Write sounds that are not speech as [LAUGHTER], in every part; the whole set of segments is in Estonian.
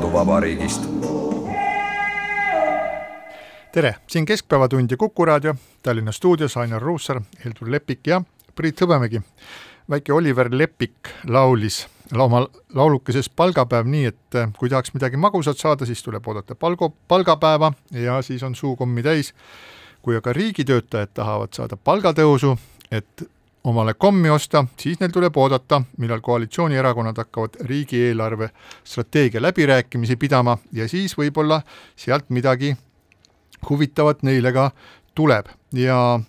koduvabariigist. tere, siin Keskpäevatund ja Kuku raadio, Tallinna stuudios Ainar Ruussaar, Heldur Lepik ja Priit Hõbemägi. väike Oliver Lepik laulis oma laulukeses Palgapäev nii, et eh, kui tahaks midagi magusat saada, siis tuleb oodata palgo, palgapäeva ja siis on suu kommi täis. kui aga riigitöötajad tahavad saada palgatõusu, et omale kommi osta, siis neil tuleb oodata, millal koalitsioonierakonnad hakkavad riigieelarve strateegia läbirääkimisi pidama ja siis võib-olla sealt midagi huvitavat neile ka tuleb. Ja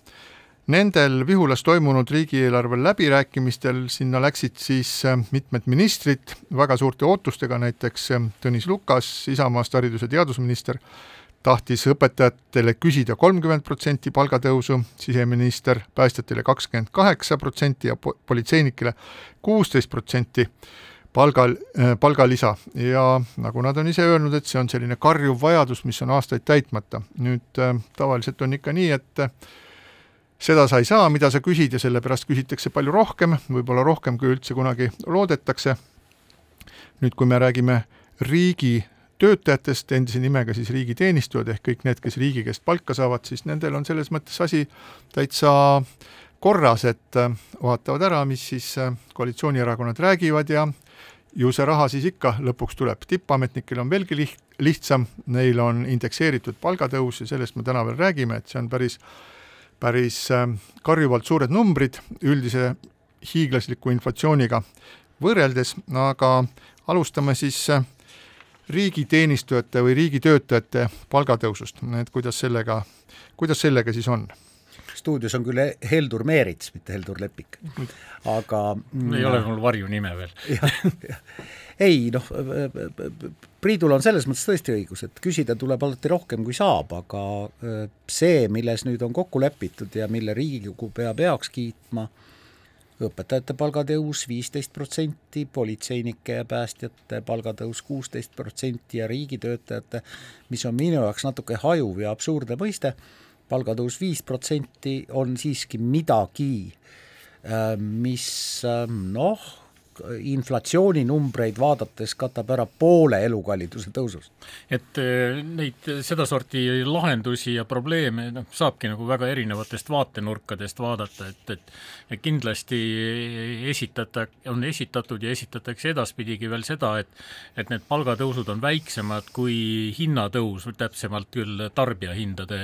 nendel Vihulas toimunud riigieelarve läbirääkimistel sinna läksid siis äh, mitmed ministrid väga suurte ootustega, näiteks äh, Tõnis Lukas, Isamaast haridus- ja teadusminister, tahtis õpetajatele küsida kolmkümmend protsenti palgatõusu, siseminister päästjatele kakskümmend kaheksa protsenti ja po-, politseinikele kuusteist protsenti palgal, palgalisa ja nagu nad on ise öelnud, et see on selline karjuv vajadus, mis on aastaid täitmata. nüüd äh, tavaliselt on ikka nii, et äh, seda sa ei saa, mida sa küsid ja sellepärast küsitakse palju rohkem, võib-olla rohkem, kui üldse kunagi loodetakse. nüüd, kui me räägime riigi töötajatest, endise nimega siis riigiteenistujad ehk kõik need, kes riigi käest palka saavad, siis nendel on selles mõttes asi täitsa korras, et äh, vaatavad ära, mis siis koalitsioonierakonnad räägivad ja ju see raha siis ikka lõpuks tuleb, tippametnikel on veelgi liht-, lihtsam, neil on indekseeritud palgatõus ja sellest me täna veel räägime, et see on päris, päris karjuvalt suured numbrid üldise hiiglasliku inflatsiooniga võrreldes, aga alustame siis riigiteenistujate või riigitöötajate palgatõusust, et kuidas sellega, kuidas sellega siis on? stuudios on küll Heldur Meerits, mitte Heldur Lepik, aga ei ole mul varjunime veel. [LAUGHS] ei noh, Priidul on selles mõttes tõesti õigus, et küsida tuleb alati rohkem, kui saab, aga see, milles nüüd on kokku lepitud ja mille Riigikogu peab heaks kiitma, õpetajate palgatõus viisteist protsenti, politseinike ja päästjate palgatõus kuusteist protsenti ja riigitöötajate, mis on minu jaoks natuke hajuv ja absurdne mõiste, palgatõus viis protsenti on siiski midagi, mis noh, inflatsiooninumbreid vaadates katab ära poole elukalliduse tõusust. et neid sedasorti lahendusi ja probleeme noh, saabki nagu väga erinevatest vaatenurkadest vaadata, et, et et kindlasti esitata, on esitatud ja esitatakse edaspidigi veel seda, et et need palgatõusud on väiksemad kui hinnatõus, täpsemalt küll tarbijahindade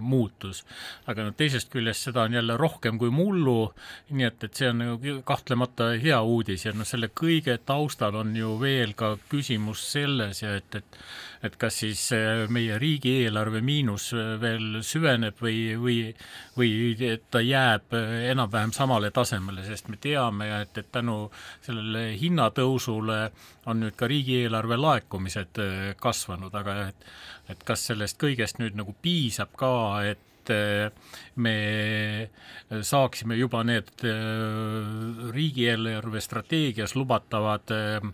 muutus. aga noh, teisest küljest seda on jälle rohkem kui mullu, nii et, et see on nagu kahtlemata hea uudis ja noh, selle kõige taustal on ju veel ka küsimus selles ja et, et et kas siis meie riigieelarve miinus veel süveneb või, või, või ta jääb enam-vähem samale tasemele, sest me teame, et, et tänu sellele hinnatõusule on nüüd ka riigieelarve laekumised kasvanud, aga et et kas sellest kõigest nüüd nagu piisab ka, et me saaksime juba need äh, riigieelarve strateegias lubatavad äh,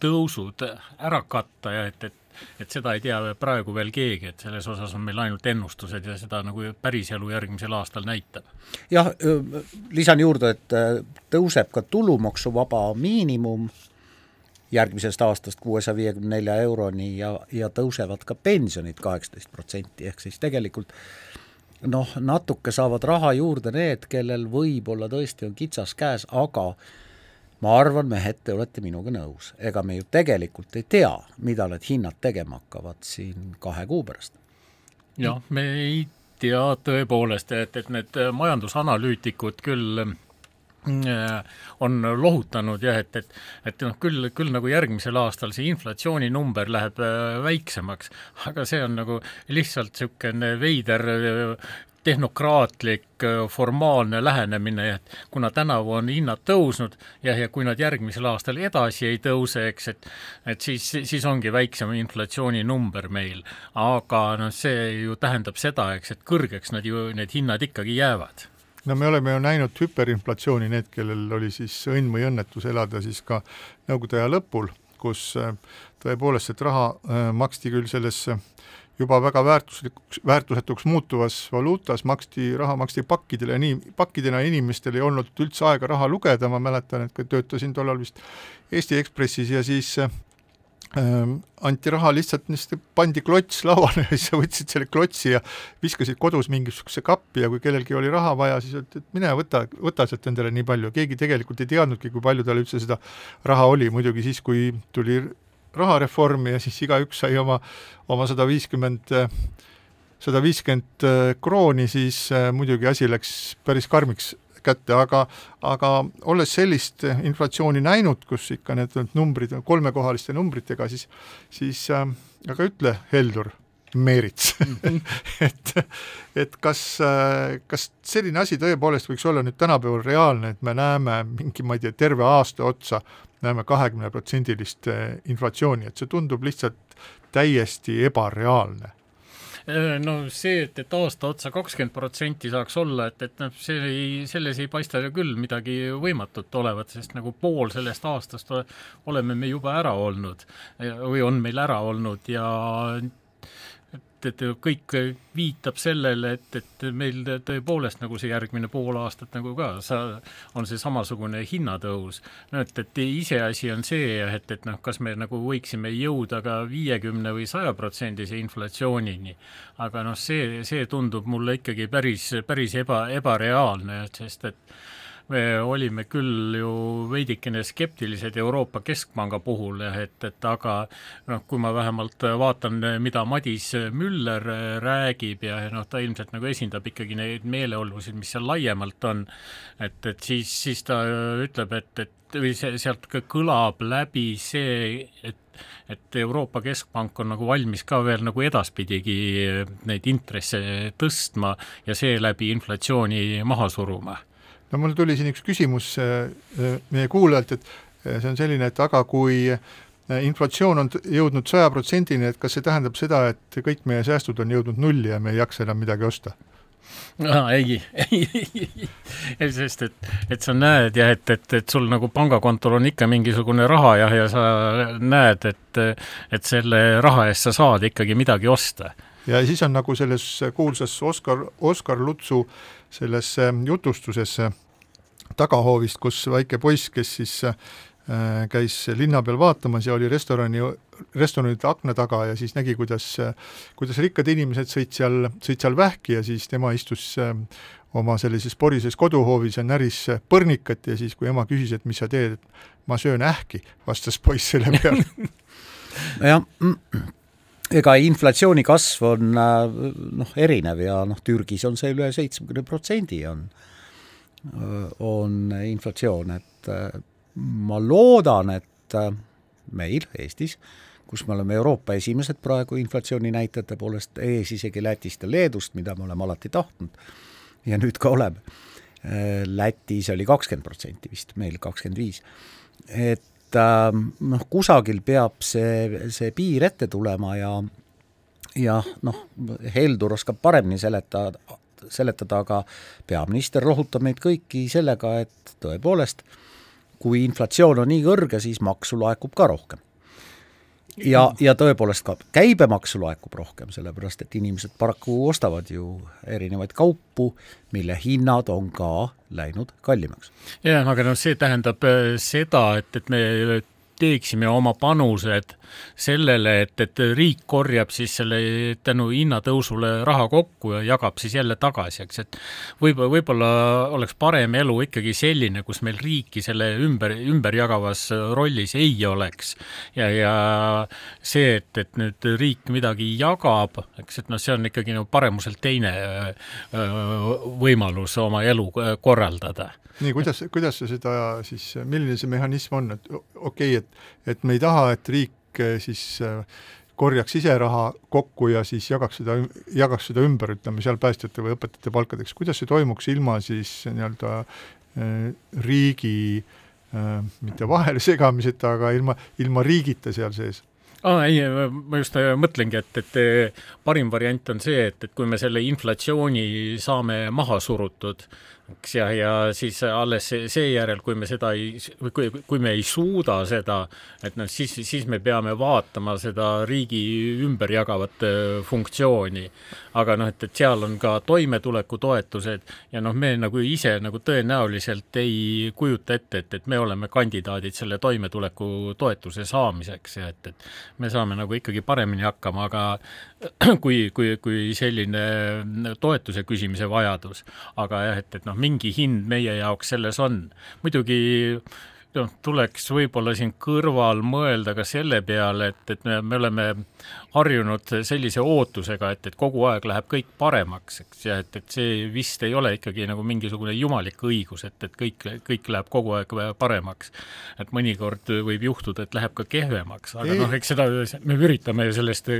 tõusud ära katta ja et, et et seda ei tea praegu veel keegi, et selles osas on meil ainult ennustused ja seda nagu päriselu järgmisel aastal näitab. jah, lisan juurde, et äh, tõuseb ka tulumaksuvaba miinimum järgmisest aastast kuuesaja viiekümne nelja euroni ja, ja tõusevad ka pensionid kaheksateist protsenti, ehk siis tegelikult noh, natuke saavad raha juurde need, kellel võib-olla tõesti on kitsas käes, aga ma arvan, mehed, te olete minuga nõus, ega me ju tegelikult ei tea, mida need hinnad tegema hakkavad siin kahe kuu pärast. jah, me ei tea tõepoolest, et, et need majandusanalüütikud küll on lohutanud jah, et, et, et noh, küll, küll nagu järgmisel aastal see inflatsiooninumber läheb äh, väiksemaks, aga see on nagu lihtsalt niisugune veider äh, tehnokraatlik äh, formaalne lähenemine, et kuna tänavu on hinnad tõusnud ja, ja kui nad järgmisel aastal edasi ei tõuse, eks, et et siis, siis ongi väiksem inflatsiooninumber meil. aga noh, see ju tähendab seda, eks, et kõrgeks nad ju, need hinnad ikkagi jäävad no me oleme ju näinud hüperinflatsiooni, need, kellel oli siis õnn või õnnetus elada siis ka Nõukogude aja lõpul, kus äh, tõepoolest, et raha äh, maksti küll sellesse juba väga väärtuslikuks, väärtusetuks muutuvas valuutas, maksti, raha maksti pakkidele nii, pakkidena inimestel ei olnud üldse aega raha lugeda, ma mäletan, et töötasin tollal vist Eesti Ekspressis ja siis äh, anti raha lihtsalt, pandi klots lauale [LAUGHS] ja siis võtsid selle klotsi ja viskasid kodus mingisuguse kappi ja kui kellelgi oli raha vaja, siis öeldi, et mine võta, võta sealt endale nii palju, keegi tegelikult ei teadnudki, kui palju tal üldse seda raha oli, muidugi siis, kui tuli rahareform ja siis igaüks sai oma, oma sada viiskümmend sada viiskümmend krooni, siis äh, muidugi asi läks päris karmiks kätte, aga aga olles sellist inflatsiooni näinud, kus ikka need numbrid on kolmekohaliste numbritega, siis siis äh, aga ütle, Heldur, Meerits [LAUGHS] et, et kas, äh, kas selline asi tõepoolest võiks olla nüüd tänapäeval reaalne, et me näeme mingi, ma ei tea, terve aasta otsa näeme kahekümneprotsendilist äh, inflatsiooni, et see tundub lihtsalt täiesti ebareaalne no see, et, et aasta otsa kakskümmend protsenti saaks olla, et, et noh, see ei, selles ei paista ju küll midagi võimatut olevat, sest nagu pool sellest aastast oleme me juba ära olnud või on meil ära olnud ja et, et kõik viitab sellele, et, et meil tõepoolest nagu see järgmine pool aastat nagu ka sa, on see samasugune hinnatõus. no et, et iseasi on see, et, et noh, kas me nagu võiksime jõuda ka viiekümne või sajaprotsendise inflatsioonini, aga noh, see, see tundub mulle ikkagi päris, päris eba, ebareaalne, sest et me olime küll ju veidikene skeptilised Euroopa Keskpanga puhul, et, et aga noh, kui ma vähemalt vaatan, mida Madis Müller räägib ja noh, ta ilmselt nagu esindab ikkagi neid meeleolusid, mis seal laiemalt on, et, et siis, siis ta ütleb, et, et või see, sealt ka kõlab läbi see, et et Euroopa Keskpank on nagu valmis ka veel nagu edaspidigi neid intresse tõstma ja seeläbi inflatsiooni maha suruma no mul tuli siin üks küsimus äh, äh, meie kuulajalt, et äh, see on selline, et aga kui inflatsioon on jõudnud saja protsendini, et kas see tähendab seda, et kõik meie säästud on jõudnud nulli ja me ei jaksa enam midagi osta? no ei, ei, ei, sest et, et sa näed jah, et, et, et sul nagu pangakontol on ikka mingisugune raha jah, ja sa näed, et, et selle raha eest sa saad ikkagi midagi osta. ja siis on nagu selles kuulsas Oskar, Oskar Lutsu selles jutustuses tagahoovist, kus väike poiss, kes siis äh, käis linna peal vaatamas ja oli restorani, restoranide akna taga ja siis nägi, kuidas, kuidas rikkad inimesed sõid seal, sõid seal vähki ja siis tema istus äh, oma sellises porises koduhoovis ja näris põrnikat ja siis, kui ema küsis, et mis sa teed, ma söön ähki, vastas poiss selle peale. [LAUGHS] Nojah, ega inflatsiooni kasv on äh, noh, erinev ja noh, Türgis on see üle seitsmekümne protsendi on on inflatsioon, et ma loodan, et meil Eestis, kus me oleme Euroopa esimesed praegu inflatsiooninäitajate poolest, ees isegi Lätist ja Leedust, mida me oleme alati tahtnud ja nüüd ka oleme. Lätis oli kakskümmend protsenti vist, meil kakskümmend viis. et noh, kusagil peab see, see piir ette tulema ja jah, noh, Heldur oskab paremini seletada, seletada, aga peaminister rohutab meid kõiki sellega, et tõepoolest, kui inflatsioon on nii kõrge, siis maksu laekub ka rohkem. ja, ja tõepoolest ka käibemaksu laekub rohkem, sellepärast et inimesed paraku ostavad ju erinevaid kaupu, mille hinnad on ka läinud kallimaks. jah, aga noh, see tähendab äh, seda, et, et me teeksime oma panused sellele, et, et riik korjab siis selle tänu hinnatõusule raha kokku ja jagab siis jälle tagasi, eks, et võib-olla, võib-olla oleks parem elu ikkagi selline, kus meil riiki selle ümber, ümberjagavas rollis ei oleks. ja, ja see, et, et nüüd riik midagi jagab, eks, et noh, see on ikkagi nagu paremuselt teine võimalus oma elu korraldada nii, kuidas, kuidas sa seda siis, milline see mehhanism on, et okei okay,, et et me ei taha, et riik eh, siis eh, korjaks ise raha kokku ja siis jagaks seda, jagaks seda ümber, ütleme seal päästjate või õpetajate palkadeks, kuidas see toimuks ilma siis nii-öelda äh, riigi äh, mitte vahele segamiseta, aga ilma, ilma riigita seal sees? aa ei, ma just mõtlengi, et, et parim variant on see, et, et kui me selle inflatsiooni saame maha surutud, eks, ja, ja siis alles seejärel, kui me seda ei, kui, kui me ei suuda seda, et noh, siis, siis me peame vaatama seda riigi ümberjagavat funktsiooni. aga noh, et, et seal on ka toimetulekutoetused ja noh, me nagu ise nagu tõenäoliselt ei kujuta ette, et, et me oleme kandidaadid selle toimetulekutoetuse saamiseks ja et, et me saame nagu ikkagi paremini hakkama, aga [CLEARS THROAT] kui, kui, kui selline toetuse küsimise vajadus. aga jah, et, et noh, mingi hind meie jaoks selles on. muidugi noh, tuleks võib-olla siin kõrval mõelda ka selle peale, et, et me, me oleme harjunud sellise ootusega, et, et kogu aeg läheb kõik paremaks, eks, ja et, et see vist ei ole ikkagi nagu mingisugune jumalik õigus, et, et kõik, kõik läheb kogu aeg paremaks. et mõnikord võib juhtuda, et läheb ka kehvemaks, aga noh, eks seda, me üritame sellest,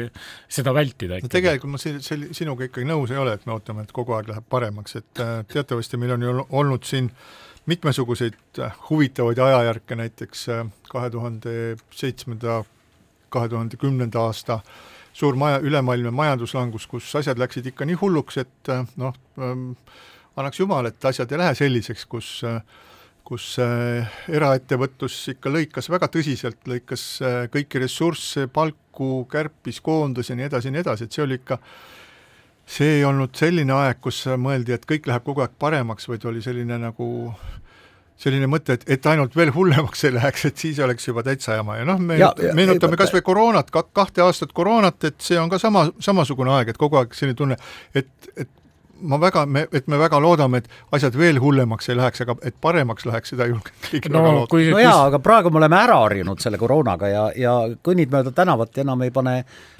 seda vältida ikkagi. no tegelikult ma sel-, sel-, sinuga ikkagi nõus ei ole, et me ootame, et kogu aeg läheb paremaks, et teatavasti meil on ju olnud siin äh, mitmesuguseid äh, huvitavaid ajajärke, näiteks äh, kahe tuhande seitsmenda, kahe tuhande kümnenda aasta suur maja, ülemaailmne majanduslangus, kus asjad läksid ikka nii hulluks, et äh, noh, ähm, annaks jumal, et asjad ei lähe selliseks, kus kus eraettevõtlus ikka lõikas väga tõsiselt, lõikas kõiki ressursse, palku, kärpis, koondas ja nii edasi ja nii edasi, et see oli ikka see ei olnud selline aeg, kus mõeldi, et kõik läheb kogu aeg paremaks, vaid oli selline nagu selline mõte, et, et ainult veel hullemaks ei läheks, et siis oleks juba täitsa jama. Ja noh, me ja, meenutame kas või koroonat, kahte aastat koroonat, et see on ka sama, samasugune aeg, et kogu aeg selline tunne, et, et ma väga, me, et me väga loodame, et asjad veel hullemaks ei läheks, aga et paremaks läheks, seda julgenud keegi no, väga loota. no jaa, aga praegu me oleme ära harjunud selle koroonaga ja, ja kõnnid mööda tänavat ja enam ei pane,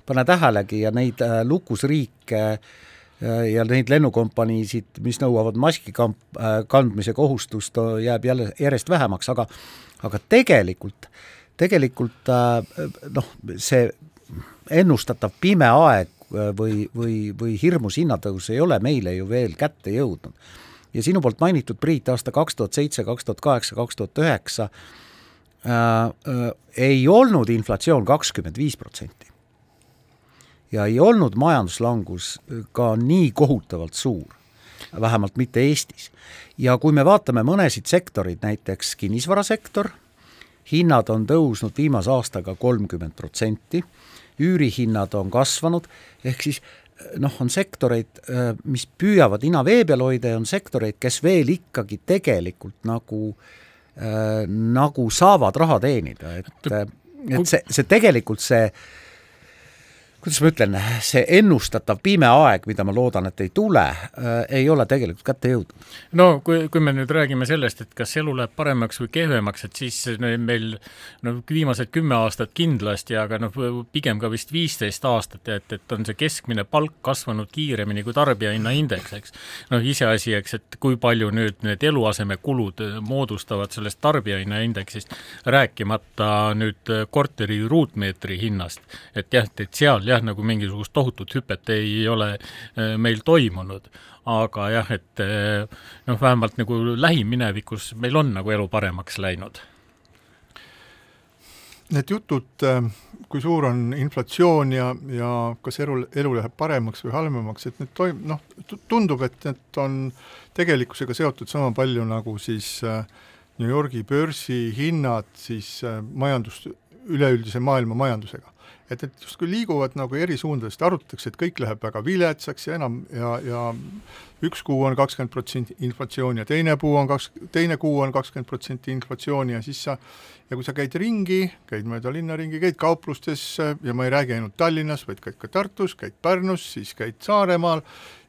pane tähelegi ja neid äh, lukusriike äh, ja neid lennukompaniisid, mis nõuavad maski kamp- äh,, kandmise kohustust, jääb jälle järjest vähemaks, aga aga tegelikult, tegelikult äh, noh, see ennustatav pime aeg või, või, või hirmus hinnatõus ei ole meile ju veel kätte jõudnud. ja sinu poolt mainitud, Priit, aasta kaks tuhat seitse, kaks tuhat kaheksa, kaks tuhat üheksa äh, ei olnud inflatsioon kakskümmend viis protsenti. ja ei olnud majanduslangus ka nii kohutavalt suur, vähemalt mitte Eestis. ja kui me vaatame mõnesid sektoreid, näiteks kinnisvarasektor, hinnad on tõusnud viimase aastaga kolmkümmend protsenti üürihinnad on kasvanud, ehk siis noh, on sektoreid, äh, mis püüavad ina vee peal hoida ja on sektoreid, kes veel ikkagi tegelikult nagu äh,, nagu saavad raha teenida, et, et see, see tegelikult see kuidas ma ütlen, see ennustatav pime aeg, mida ma loodan, et ei tule äh,, ei ole tegelikult kätte jõudnud. no kui, kui me nüüd räägime sellest, et kas elu läheb paremaks või kehvemaks, et siis meil no viimased kümme aastat kindlasti, aga noh, pigem ka vist viisteist aastat, et, et on see keskmine palk kasvanud kiiremini kui tarbijahinnaindeks, eks. noh, iseasi, eks, et kui palju nüüd need eluasemekulud moodustavad sellest tarbijahinnaindeksist, rääkimata nüüd korteri ruutmeetri hinnast, et jah, et seal jah, jah, nagu mingisugust tohutut hüpet ei ole äh, meil toimunud, aga jah, et äh, noh, vähemalt nagu lähiminevikus meil on nagu elu paremaks läinud. Need jutud, äh, kui suur on inflatsioon ja, ja kas elu, elu läheb paremaks või halvemaks, et need toim-, noh, tundub, et need on tegelikkusega seotud sama palju nagu siis New Yorgi börsihinnad siis majandus, üleüldise maailma majandusega et need justkui liiguvad nagu eri suundadest, arutatakse, et kõik läheb väga viletsaks ja enam ja, ja üks kuu on kakskümmend protsenti inflatsiooni ja teine kuu on kaks, teine kuu on kakskümmend protsenti inflatsiooni ja siis sa ja kui sa käid ringi, käid mööda linna ringi, käid kauplustes ja ma ei räägi ainult Tallinnas, vaid käid ka Tartus, käid Pärnus, siis käid Saaremaal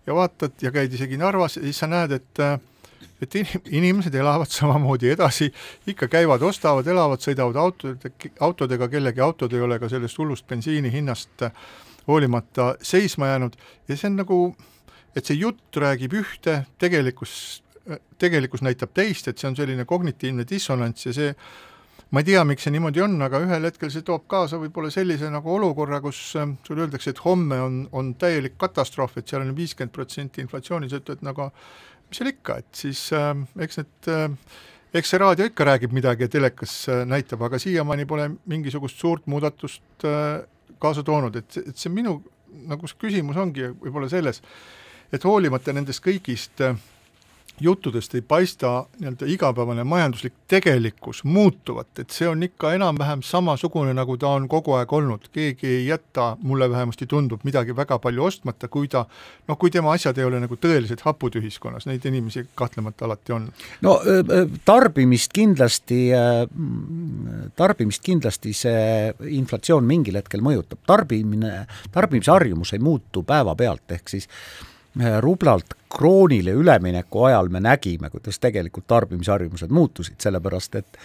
ja vaatad ja käid isegi Narvas ja siis sa näed, et äh, et inimesed elavad samamoodi edasi, ikka käivad, ostavad, elavad, sõidavad autod, autodega, kellegi autod ei ole ka sellest hullust bensiini hinnast hoolimata seisma jäänud. Ja see on nagu, et see jutt räägib ühte, tegelikkus, tegelikkus näitab teist, et see on selline kognitiivne dissonants ja see ma ei tea, miks see niimoodi on, aga ühel hetkel see toob kaasa võib-olla sellise nagu olukorra, kus sulle öeldakse, et homme on, on täielik katastroof, et seal on viiskümmend protsenti inflatsiooni, sa ütled nagu mis seal ikka, et siis äh, eks need äh, eks see raadio ikka räägib midagi ja telekas äh, näitab, aga siiamaani pole mingisugust suurt muudatust äh, kaasa toonud, et, et see minu nagu see küsimus ongi võib-olla selles, et hoolimata nendest kõigist äh, juttudest ei paista nii-öelda igapäevane majanduslik tegelikkus muutuvat, et see on ikka enam-vähem samasugune, nagu ta on kogu aeg olnud, keegi ei jäta, mulle vähemasti tundub, midagi väga palju ostmata, kui ta noh, kui tema asjad ei ole nagu tõeliselt hapud ühiskonnas, neid inimesi kahtlemata alati on. no tarbimist kindlasti, tarbimist kindlasti see inflatsioon mingil hetkel mõjutab, tarbimine, tarbimisharjumus ei muutu päevapealt, ehk siis rublalt kroonile ülemineku ajal me nägime, kuidas tegelikult tarbimisharjumused muutusid, sellepärast et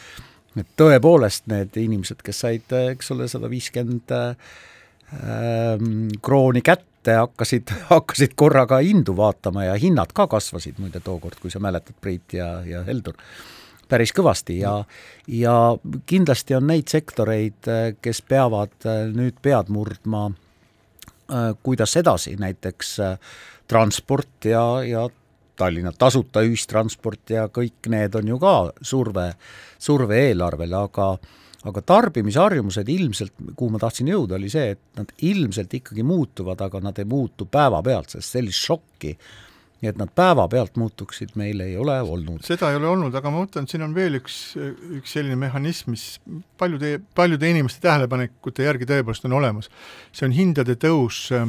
et tõepoolest need inimesed, kes said, eks ole, sada viiskümmend ähm, krooni kätte, hakkasid, [LAUGHS] hakkasid korraga hindu vaatama ja hinnad ka kasvasid muide tookord, kui sa mäletad, Priit ja, ja Heldur, päris kõvasti. Ja ja kindlasti on neid sektoreid, kes peavad nüüd pead murdma, äh, kuidas edasi, näiteks äh, transport ja, ja Tallinna tasuta ühistransport ja kõik need on ju ka surve, surve eelarvele, aga aga tarbimisharjumused ilmselt, kuhu ma tahtsin jõuda, oli see, et nad ilmselt ikkagi muutuvad, aga nad ei muutu päevapealt, sest sellist šokki, et nad päevapealt muutuksid, meil ei ole olnud. seda ei ole olnud, aga ma mõtlen, siin on veel üks, üks selline mehhanism, mis paljude, paljude inimeste tähelepanekute järgi tõepoolest on olemas. see on hindade tõus äh,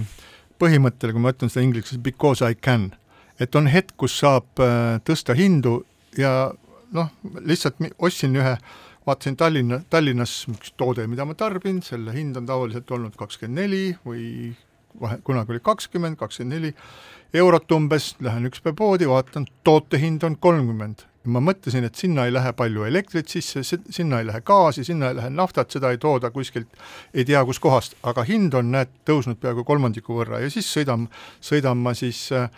põhimõttel, kui ma ütlen seda inglise keeles because I can, et on hetk, kus saab äh, tõsta hindu ja noh, lihtsalt ostsin ühe, vaatasin Tallinna, Tallinnas üks toode, mida ma tarbin, selle hind on tavaliselt olnud kakskümmend neli või vahe, kunagi oli kakskümmend, kakskümmend neli eurot umbes, lähen üks päev poodi, vaatan, toote hind on kolmkümmend ma mõtlesin, et sinna ei lähe palju elektrit sisse, sinna ei lähe gaasi, sinna ei lähe naftat, seda ei tooda kuskilt ei tea kuskohast, aga hind on, näed, tõusnud peaaegu kolmandiku võrra. Ja siis sõidan, sõidan ma siis äh,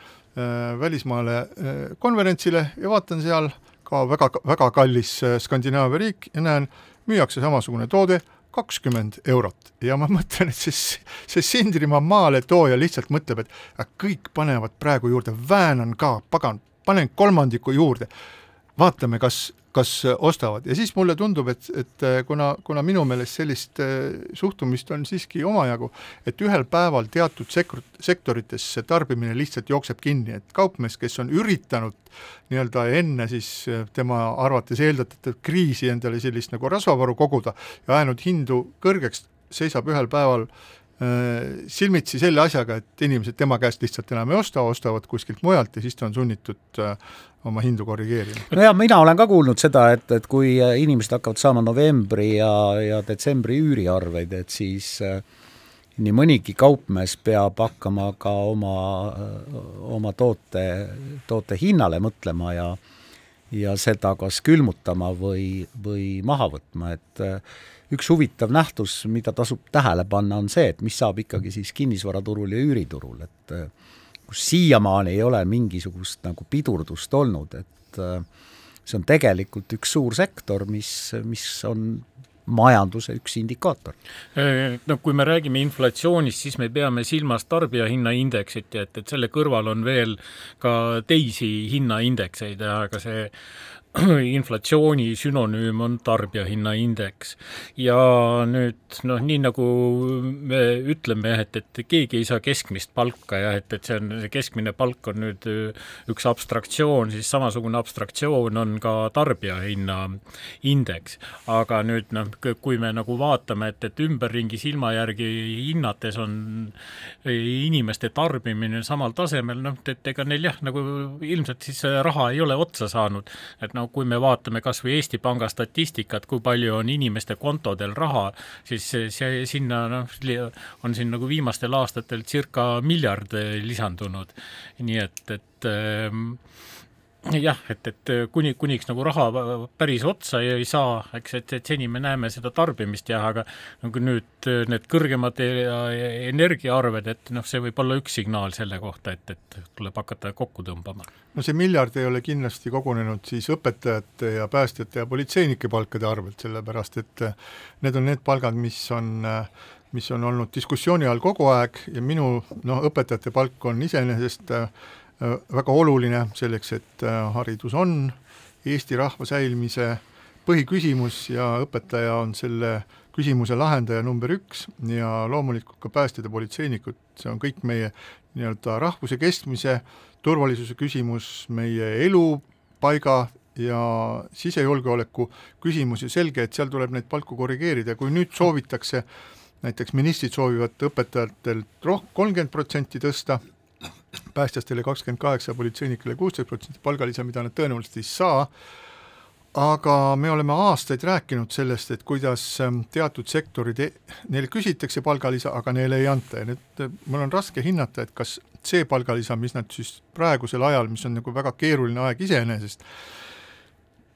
välismaale äh, konverentsile ja vaatan seal ka väga, väga kallis äh, Skandinaavia riik ja näen, müüakse samasugune toode, kakskümmend eurot. Ja ma [LAUGHS] mõtlen, et see, see Sindrimaa maaletooja lihtsalt mõtleb, et kõik panevad praegu juurde, väänan ka, pagan, panen kolmandiku juurde vaatame, kas, kas ostavad. Ja siis mulle tundub, et, et kuna, kuna minu meelest sellist äh, suhtumist on siiski omajagu, et ühel päeval teatud sektor, sektorites see tarbimine lihtsalt jookseb kinni, et kaupmees, kes on üritanud nii-öelda enne siis äh, tema arvates eeldatavat kriisi endale sellist nagu rasvavaru koguda ja ajanud hindu kõrgeks, seisab ühel päeval Äh, silmitsi selle asjaga, et inimesed tema käest lihtsalt enam ei osta, ostavad kuskilt mujalt ja siis ta on sunnitud äh, oma hindu korrigeerima. no ja mina olen ka kuulnud seda, et, et kui inimesed hakkavad saama novembri ja, ja detsembri üüriarveid, et siis nii mõnigi kaupmees peab hakkama ka oma, oma toote, toote hinnale mõtlema ja ja seda kas külmutama või, või maha võtma, et üks huvitav nähtus, mida tasub tähele panna, on see, et mis saab ikkagi siis kinnisvaraturul ja üüriturul, et kus siiamaani ei ole mingisugust nagu pidurdust olnud, et see on tegelikult üks suur sektor, mis, mis on majanduse üks indikaator. No kui me räägime inflatsioonist, siis me peame silmas tarbijahinnaindeksit ja et, et selle kõrval on veel ka teisi hinnaindekseid, aga see [CLEARS THROAT] inflatsiooni sünonüüm on tarbijahinnaindeks. ja nüüd noh, nii nagu me ütleme, et, et keegi ei saa keskmist palka ja et, et see on, see keskmine palk on nüüd üks abstraktsioon, siis samasugune abstraktsioon on ka tarbijahinnaindeks. aga nüüd noh, kui me nagu vaatame, et, et ümberringi silma järgi hinnates on inimeste tarbimine samal tasemel, noh, et ega neil jah, nagu ilmselt siis raha ei ole otsa saanud, et noh, no kui me vaatame kas või Eesti Panga statistikat, kui palju on inimeste kontodel raha, siis see sinna noh, on siin nagu viimastel aastatel circa miljard lisandunud. nii et, et ähm, jah, et, et kuni, kuniks nagu raha päris otsa ei saa, eks, et, et seni me näeme seda tarbimist jah, aga nagu nüüd need kõrgemad e-, energiaarved, et noh, see võib olla üks signaal selle kohta, et, et tuleb hakata kokku tõmbama. no see miljard ei ole kindlasti kogunenud siis õpetajate ja päästjate ja politseinike palkade arvelt, sellepärast et need on need palgad, mis on mis on olnud diskussiooni all kogu aeg ja minu noh, õpetajate palk on iseenesest äh, Äh, väga oluline selleks, et äh, haridus on Eesti rahva säilimise põhiküsimus ja õpetaja on selle küsimuse lahendaja number üks ja loomulikult ka päästjad ja politseinikud, see on kõik meie nii-öelda rahvuse kestmise, turvalisuse küsimus, meie elupaiga ja sisejulgeoleku küsimus ja selge, et seal tuleb neid palku korrigeerida, kui nüüd soovitakse, näiteks ministrid soovivad õpetajatelt roh-, kolmkümmend protsenti tõsta, päästjatele kakskümmend kaheksa, politseinikele kuusteist protsenti palgalisa, mida nad tõenäoliselt ei saa, aga me oleme aastaid rääkinud sellest, et kuidas ähm, teatud sektorid, e-, neile küsitakse palgalisa, aga neile ei anta. Ja nüüd äh, mul on raske hinnata, et kas see palgalisa, mis nad siis praegusel ajal, mis on nagu väga keeruline aeg iseenesest,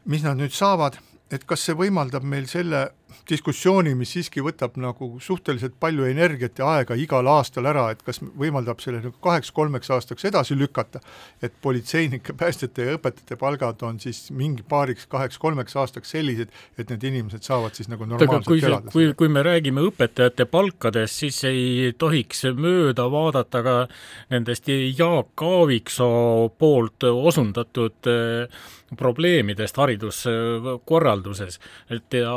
mis nad nüüd saavad, et kas see võimaldab meil selle diskussiooni, mis siiski võtab nagu suhteliselt palju energiat ja aega igal aastal ära, et kas võimaldab selle nagu kaheks-kolmeks aastaks edasi lükata, et politseinike, päästjate ja õpetajate palgad on siis mingi paariks-kaheks-kolmeks aastaks sellised, et need inimesed saavad siis nagu normaalselt kui elada. kui, kui me räägime õpetajate palkadest, siis ei tohiks mööda vaadata ka nendest Jaak Aaviksoo poolt osundatud äh, probleemidest hariduskorralduses, et ja,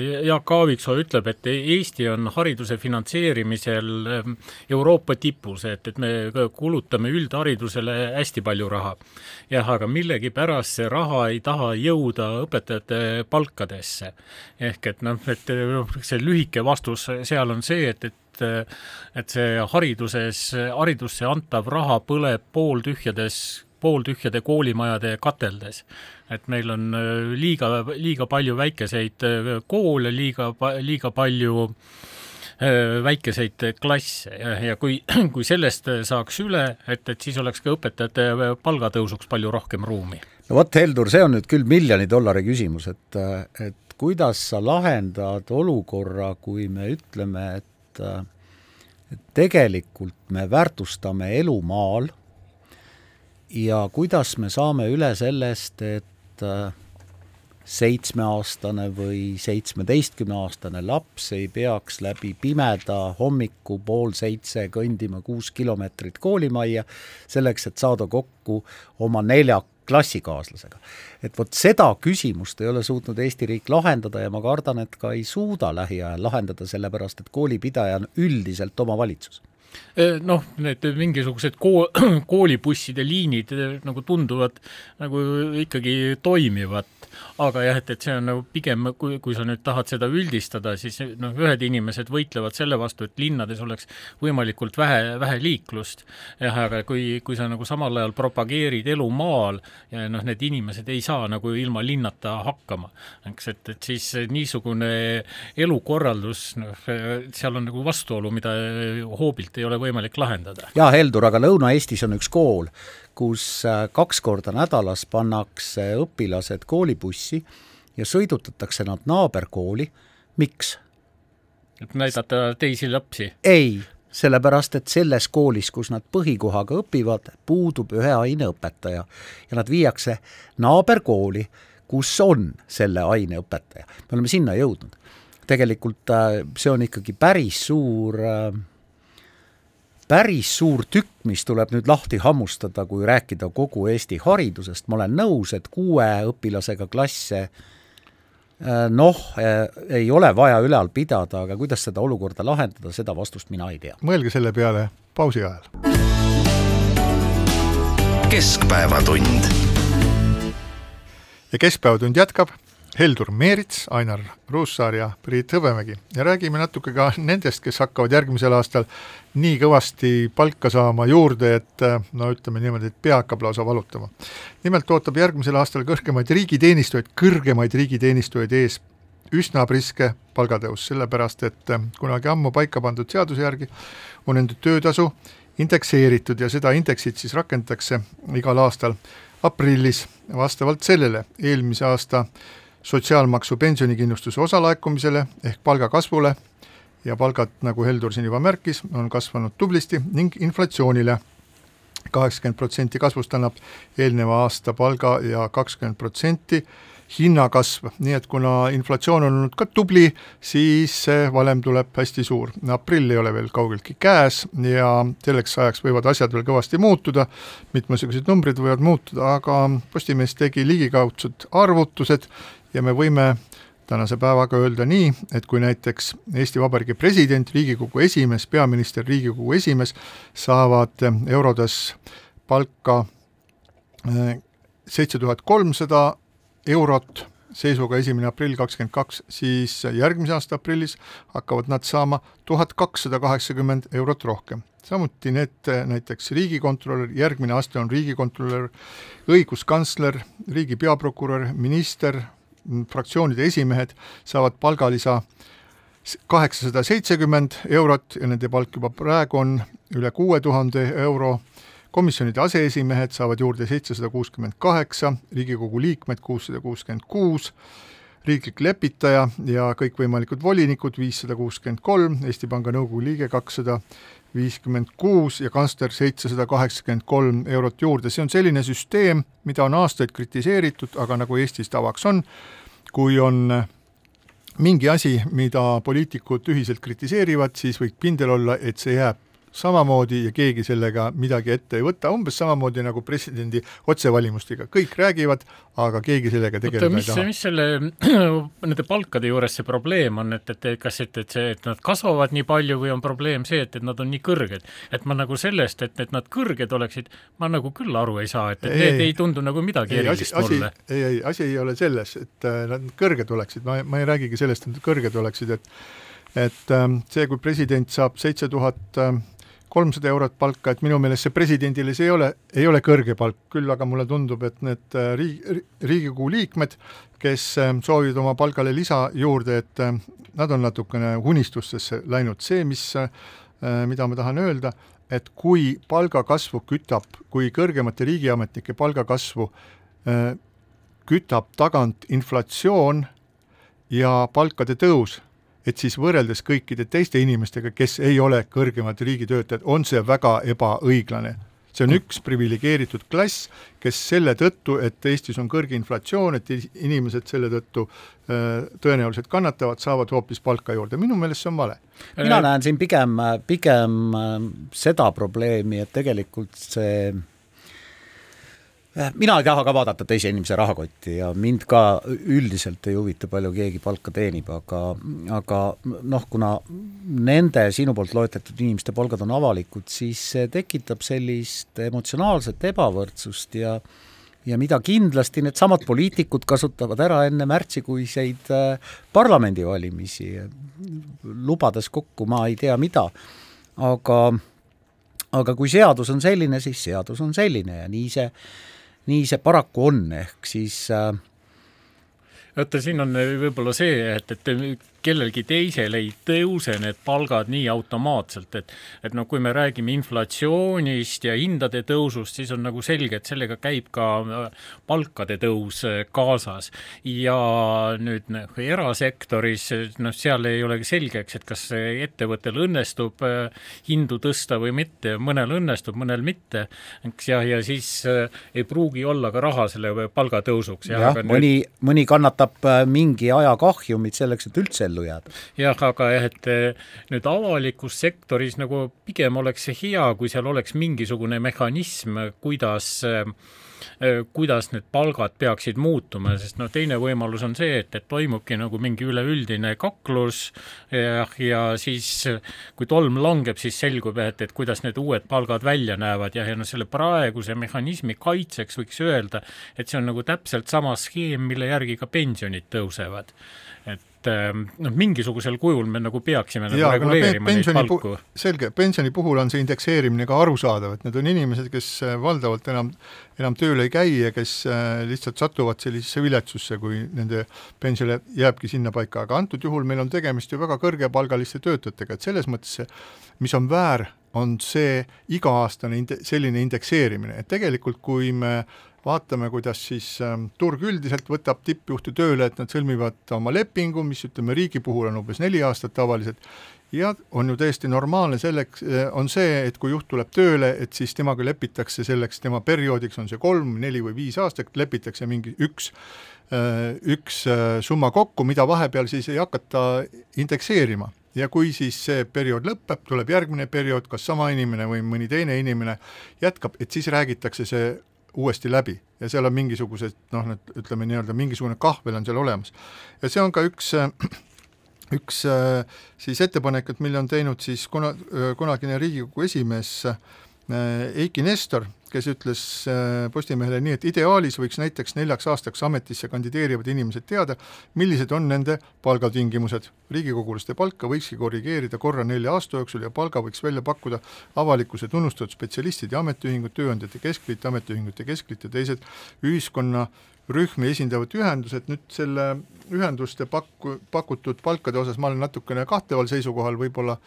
Jaak Aaviksoo ütleb, et Eesti on hariduse finantseerimisel ehm, Euroopa tipus, et, et me kulutame üldharidusele hästi palju raha. jah, aga millegipärast see raha ei taha jõuda õpetajate palkadesse. ehk et noh, et see lühike vastus seal on see, et, et et see hariduses, haridusse antav raha põleb pooltühjades pooltühjade koolimajade kateldes. et meil on äh, liiga, liiga palju väikeseid äh, koole, liiga, liiga palju äh, väikeseid klasse ja, ja kui, [CLEARS THROAT] kui sellest saaks üle, et, et siis oleks ka õpetajate palgatõusuks palju rohkem ruumi. no vot, Heldur, see on nüüd küll miljoni dollari küsimus, et, et kuidas sa lahendad olukorra, kui me ütleme, et et tegelikult me väärtustame elu maal ja kuidas me saame üle sellest, et äh, seitsmeaastane või seitsmeteistkümneaastane laps ei peaks läbi pimeda hommiku pool seitse kõndima kuus kilomeetrit koolimajja, selleks et saada kokku oma nelja klassikaaslasega. et vot seda küsimust ei ole suutnud Eesti riik lahendada ja ma kardan, et ka ei suuda lähiajal lahendada, sellepärast et koolipidaja on üldiselt omavalitsus noh, need mingisugused kool, [CLEARS THROAT] koolibusside liinid nagu tunduvad nagu ikkagi toimivat, aga jah, et, et see on nagu pigem, kui, kui sa nüüd tahad seda üldistada, siis noh, ühed inimesed võitlevad selle vastu, et linnades oleks võimalikult vähe, vähe liiklust. jah, aga kui, kui sa nagu samal ajal propageerid elu maal ja noh, need inimesed ei saa nagu ilma linnata hakkama, eks, et, et siis niisugune elukorraldus, noh, seal on nagu vastuolu, mida hoobilt ei ole võimalik lahendada. jaa, Heldur, aga Lõuna-Eestis on üks kool, kus äh, kaks korda nädalas pannakse õpilased koolibussi ja sõidutatakse nad naaberkooli, miks? et näidata teisi lapsi? ei, sellepärast et selles koolis, kus nad põhikohaga õpivad, puudub ühe aine õpetaja ja nad viiakse naaberkooli, kus on selle aine õpetaja. me oleme sinna jõudnud. tegelikult äh, see on ikkagi päris suur äh, päris suur tükk, mis tuleb nüüd lahti hammustada, kui rääkida kogu Eesti haridusest, ma olen nõus, et kuue õpilasega klasse äh, noh, äh, ei ole vaja ülal pidada, aga kuidas seda olukorda lahendada, seda vastust mina ei tea. mõelge selle peale pausi ajal. keskpäevatund. ja Keskpäevatund jätkab Heldur Meerits, Ainar Ruussaar ja Priit Hõbemägi ja räägime natuke ka nendest, kes hakkavad järgmisel aastal nii kõvasti palka saama juurde, et no ütleme niimoodi, et pea hakkab lausa valutama. nimelt ootab järgmisel aastal kõrgemaid riigiteenistujaid, kõrgemaid riigiteenistujaid ees üsna priske palgatõus, sellepärast et kunagi ammu paika pandud seaduse järgi on nende töötasu indekseeritud ja seda indeksit siis rakendatakse igal aastal aprillis vastavalt sellele eelmise aasta sotsiaalmaksu pensionikindlustuse osalaekumisele ehk palgakasvule ja palgad, nagu Heldur siin juba märkis, on kasvanud tublisti ning inflatsioonile. kaheksakümmend protsenti kasvust annab eelneva aasta palga ja kakskümmend protsenti hinnakasv, nii et kuna inflatsioon on olnud ka tubli, siis see valem tuleb hästi suur. aprill ei ole veel kaugeltki käes ja selleks ajaks võivad asjad veel kõvasti muutuda, mitmesugused numbrid võivad muutuda, aga Postimees tegi ligikaudsed arvutused ja me võime tänase päevaga öelda nii, et kui näiteks Eesti Vabariigi president, Riigikogu esimees, peaminister, Riigikogu esimees saavad eurodes palka eh, seitse tuhat kolmsada eurot seisuga esimene aprill kakskümmend kaks, siis järgmise aasta aprillis hakkavad nad saama tuhat kakssada kaheksakümmend eurot rohkem. samuti need näiteks riigikontrolör, järgmine aste on riigikontrolör, õiguskantsler, riigi peaprokurör, minister, fraktsioonide esimehed saavad palgalisa kaheksasada seitsekümmend eurot ja nende palk juba praegu on üle kuue tuhande euro, komisjonide aseesimehed saavad juurde seitsesada kuuskümmend kaheksa, Riigikogu liikmed kuussada kuuskümmend kuus, riiklik lepitaja ja kõikvõimalikud volinikud viissada kuuskümmend kolm, Eesti Panga Nõukogu liige kakssada viiskümmend kuus ja kantsler seitsesada kaheksakümmend kolm eurot juurde, see on selline süsteem, mida on aastaid kritiseeritud, aga nagu Eestis tavaks on, kui on mingi asi, mida poliitikud ühiselt kritiseerivad, siis võib kindel olla, et see jääb samamoodi ja keegi sellega midagi ette ei võta, umbes samamoodi nagu presidendi otsevalimustega, kõik räägivad, aga keegi sellega tegeleda ei taha. mis selle, [CLEARS THROAT] nende palkade juures see probleem on, et, et kas, et, et see, et nad kasvavad nii palju või on probleem see, et, et nad on nii kõrged? et ma nagu sellest, et, et nad kõrged oleksid, ma nagu küll aru ei saa, et, et ei, need ei, tundu nagu midagi ei, erilist asi, mulle. ei, ei, asi ei ole selles, et äh, nad kõrged oleksid, ma, ma ei räägigi sellest, et nad kõrged oleksid, et et ähm, see, kui president saab seitse tuhat äh, kolmsada eurot palka, et minu meelest see presidendile see ei ole, ei ole kõrge palk, küll aga mulle tundub, et need äh, riigi, Riigikogu liikmed, kes äh, soovivad oma palgale lisa juurde, et äh, nad on natukene unistustesse läinud, see, mis, mida ma tahan öelda, et kui palgakasvu kütab, kui kõrgemate riigiametnike palgakasvu kütab tagant inflatsioon ja palkade tõus et siis võrreldes kõikide teiste inimestega, kes ei ole kõrgemad riigitöötajad, on see väga ebaõiglane. see on üks priviligeeritud klass, kes selle tõttu, et Eestis on kõrge inflatsioon, et inimesed selle tõttu äh, tõenäoliselt kannatavad, saavad hoopis palka juurde, minu meelest see on vale. mina näen siin pigem, pigem äh, seda probleemi, et tegelikult see mina ei taha ka vaadata teise inimese rahakotti ja mind ka üldiselt ei huvita, palju keegi palka teenib, aga, aga noh, kuna nende sinu poolt loetletud inimeste palgad on avalikud, siis see tekitab sellist emotsionaalset ebavõrdsust ja ja mida kindlasti needsamad poliitikud kasutavad ära enne märtsikuiseid äh, parlamendivalimisi, lubades kokku ma ei tea mida, aga aga kui seadus on selline, siis seadus on selline ja nii see nii see paraku on, ehk siis äh, vaata, siin on võib-olla see, et, et kellelgi teisel ei tõuse need palgad nii automaatselt, et et noh, kui me räägime inflatsioonist ja hindade tõusust, siis on nagu selge, et sellega käib ka äh, palkade tõus äh, kaasas. ja nüüd noh, erasektoris noh, seal ei olegi selgeks, et kas ettevõttel õnnestub äh, hindu tõsta või mitte, mõnel õnnestub, mõnel mitte, eks ja, ja siis ei pruugi olla ka raha selle palgatõusuks. jah, mõni nüüd..., mõni kannatab mingi aja kahjumit selleks, et üldse ellu jääda. jah, aga jah, et eh, nüüd avalikus sektoris nagu pigem oleks see hea, kui seal oleks mingisugune mehhanism, kuidas äh, Äh, kuidas need palgad peaksid muutuma, sest noh, teine võimalus on see, et, et toimubki nagu mingi üleüldine kaklus ja, ja siis kui tolm langeb, siis selgub, et, et kuidas need uued palgad välja näevad ja, ja noh, selle praeguse mehhanismi kaitseks võiks öelda, et see on nagu täpselt sama skeem, mille järgi ka pensionid tõusevad et ähm, noh, mingisugusel kujul me nagu peaksime nagu reguleerima neid palku. selge, pensioni puhul on see indekseerimine ka arusaadav, et need on inimesed, kes äh, valdavalt enam, enam tööl ei käi ja kes äh, lihtsalt satuvad sellisesse viletsusse, kui nende pension jääbki sinnapaika, aga antud juhul meil on tegemist ju väga kõrgepalgaliste töötajatega, et selles mõttes see, mis on väär, on see iga-aastane inde-, selline indekseerimine, et tegelikult kui me vaatame, kuidas siis ähm, turg üldiselt võtab tippjuhte tööle, et nad sõlmivad oma lepingu, mis ütleme, riigi puhul on umbes neli aastat tavaliselt, ja on ju täiesti normaalne selleks, äh, on see, et kui juht tuleb tööle, et siis temaga lepitakse selleks, tema perioodiks on see kolm, neli või viis aastat, lepitakse mingi üks, äh, üks äh, summa kokku, mida vahepeal siis ei hakata indekseerima. Ja kui siis see periood lõpeb, tuleb järgmine periood, kas sama inimene või mõni teine inimene jätkab, et siis räägitakse see uuesti läbi ja seal on mingisugused noh, need ütleme nii-öelda mingisugune kahvel on seal olemas. ja see on ka üks üks siis ettepanek, et mille on teinud siis kuna, kunagine Riigikogu esimees Eiki Nestor, kes ütles äh, Postimehele nii, et ideaalis võiks näiteks neljaks aastaks ametisse kandideerivad inimesed teada, millised on nende palgatingimused. riigikogulaste palka võikski korrigeerida korra nelja aasta jooksul ja palga võiks välja pakkuda avalikkuse tunnustatud spetsialistid ja ametiühingud, Tööandjate Keskliit, Ametiühingute Keskliit ja teised ühiskonna rühmi esindavad ühendused, nüüd selle ühenduste paku, pakutud palkade osas ma olen natukene kahteval seisukohal, võib-olla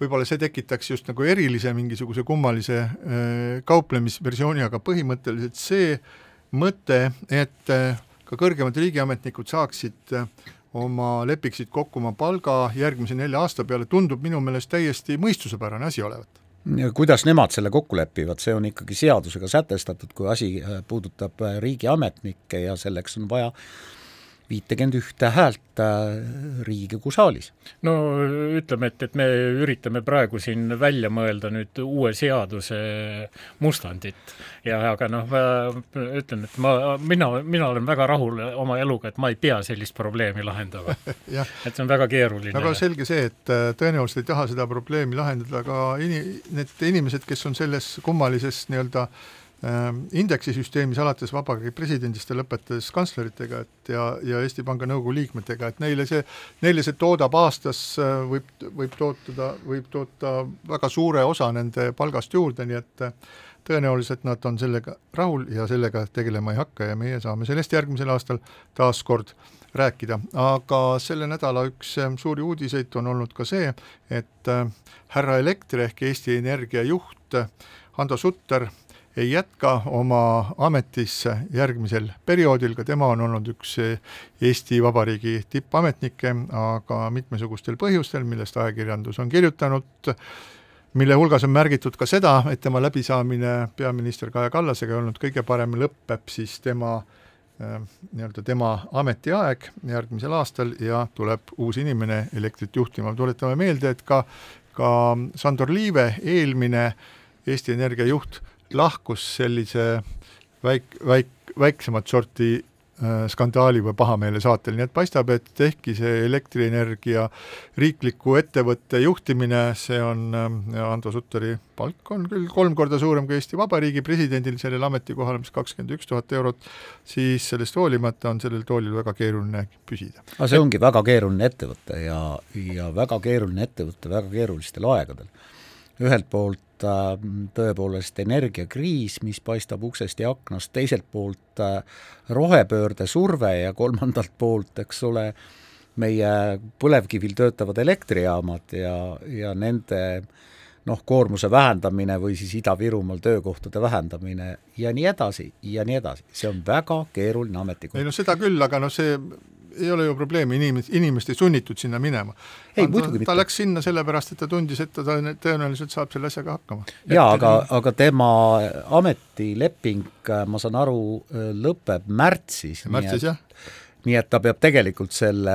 võib-olla see tekitaks just nagu erilise mingisuguse kummalise äh, kauplemisversiooni, aga põhimõtteliselt see mõte, et äh, ka kõrgemad riigiametnikud saaksid äh, oma, lepiksid kokku oma palga järgmise nelja aasta peale, tundub minu meelest täiesti mõistusepärane asi olevat. Kuidas nemad selle kokku lepivad, see on ikkagi seadusega sätestatud, kui asi puudutab riigiametnikke ja selleks on vaja viitekümmet ühte häält äh, Riigikogu saalis. no ütleme, et, et me üritame praegu siin välja mõelda nüüd uue seaduse mustandit ja aga noh, ma ütlen, et ma, mina, mina olen väga rahul oma eluga, et ma ei pea sellist probleemi lahendama [LAUGHS] et see on väga keeruline. väga selge see, et äh, tõenäoliselt ei taha seda probleemi lahendada ka ini-, need inimesed, kes on selles kummalises nii-öelda äh, indeksisüsteemis alates Vabariigi presidendist ja lõpetades kantsleritega, et ja, ja Eesti Panga Nõukogu liikmetega, et neile see, neile see toodab aastas, äh, võib, võib tootada, võib toota väga suure osa nende palgast juurde, nii et äh, tõenäoliselt nad on sellega rahul ja sellega tegelema ei hakka ja meie saame sellest järgmisel aastal taas kord rääkida, aga selle nädala üks äh, suuri uudiseid on olnud ka see, et härra Elektri ehk Eesti Energia juht Hando Sutter ei jätka oma ametis järgmisel perioodil, ka tema on olnud üks Eesti Vabariigi tippametnikke, aga mitmesugustel põhjustel, millest ajakirjandus on kirjutanud, mille hulgas on märgitud ka seda, et tema läbisaamine peaminister Kaja Kallasega ei olnud kõige parem, lõpeb siis tema äh, nii-öelda tema ametiaeg järgmisel aastal ja tuleb uus inimene elektrit juhtima, tuletame meelde, et ka, ka Sandor Liive, eelmine Eesti Energia juht, lahkus sellise väik-, väik-, väiksemat sorti äh, skandaali või pahameele saatel, nii et paistab, et ehkki see elektrienergia riikliku ettevõtte juhtimine, see on äh,, Ando Sutteri palk on küll kolm korda suurem kui Eesti Vabariigi presidendil sellel ametikohal, mis kakskümmend üks tuhat eurot, siis sellest hoolimata on sellel toolil väga keeruline püsida. aga see ongi väga keeruline ettevõte ja, ja väga keeruline ettevõte väga keerulistel aegadel. Ühelt poolt äh, tõepoolest energiakriis, mis paistab uksest ja aknast, teiselt poolt äh, rohepöörde surve ja kolmandalt poolt, eks ole, meie põlevkivil töötavad elektrijaamad ja, ja nende noh, koormuse vähendamine või siis Ida-Virumaal töökohtade vähendamine ja nii edasi ja nii edasi, see on väga keeruline ametikoht. ei no seda küll, aga noh, see ei ole ju probleemi, inimesed, inimest ei sunnitud sinna minema. ei, muidugi mitte. ta läks sinna sellepärast, et ta tundis, et ta tõenäoliselt saab selle asjaga hakkama. jaa, aga, aga tema ametileping, ma saan aru, lõpeb märtsis. märtsis, jah nii et ta peab tegelikult selle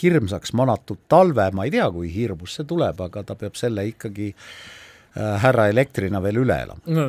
hirmsaks manatud talve, ma ei tea, kui hirmus see tuleb, aga ta peab selle ikkagi äh, härra elektrina veel üle elama. no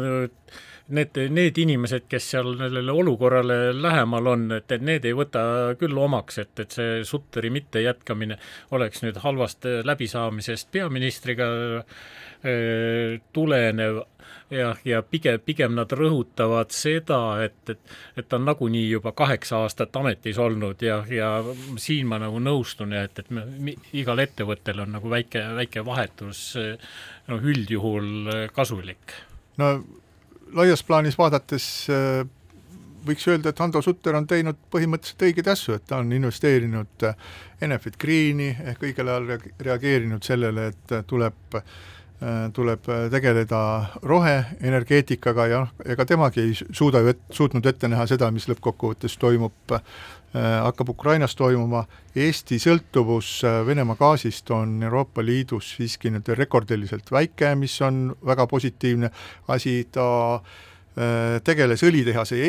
need, need inimesed, kes seal sellele olukorrale lähemal on, et, et need ei võta küll omaks, et, et see Sutteri mittejätkamine oleks nüüd halvast läbisaamisest peaministriga äh, tulenev jah, ja pigem, pigem nad rõhutavad seda, et, et, et ta on nagunii juba kaheksa aastat ametis olnud ja, ja siin ma nagu nõustun, et, et me, igal ettevõttel on nagu väike, väike vahetus noh, üldjuhul kasulik. no laias plaanis vaadates äh, võiks öelda, et Hando Sutter on teinud põhimõtteliselt õigeid asju, et ta on investeerinud äh, Enefit Greeni ehk õigel ajal reageerinud sellele, et äh, tuleb tuleb tegeleda roheenergeetikaga ja noh, ega temagi ei suuda ju et, suutnud ette näha seda, mis lõppkokkuvõttes toimub hakkab Ukrainas toimuma, Eesti sõltuvus Venemaa gaasist on Euroopa Liidus siiski nüüd rekordiliselt väike, mis on väga positiivne asi, ta tegeles õlitehase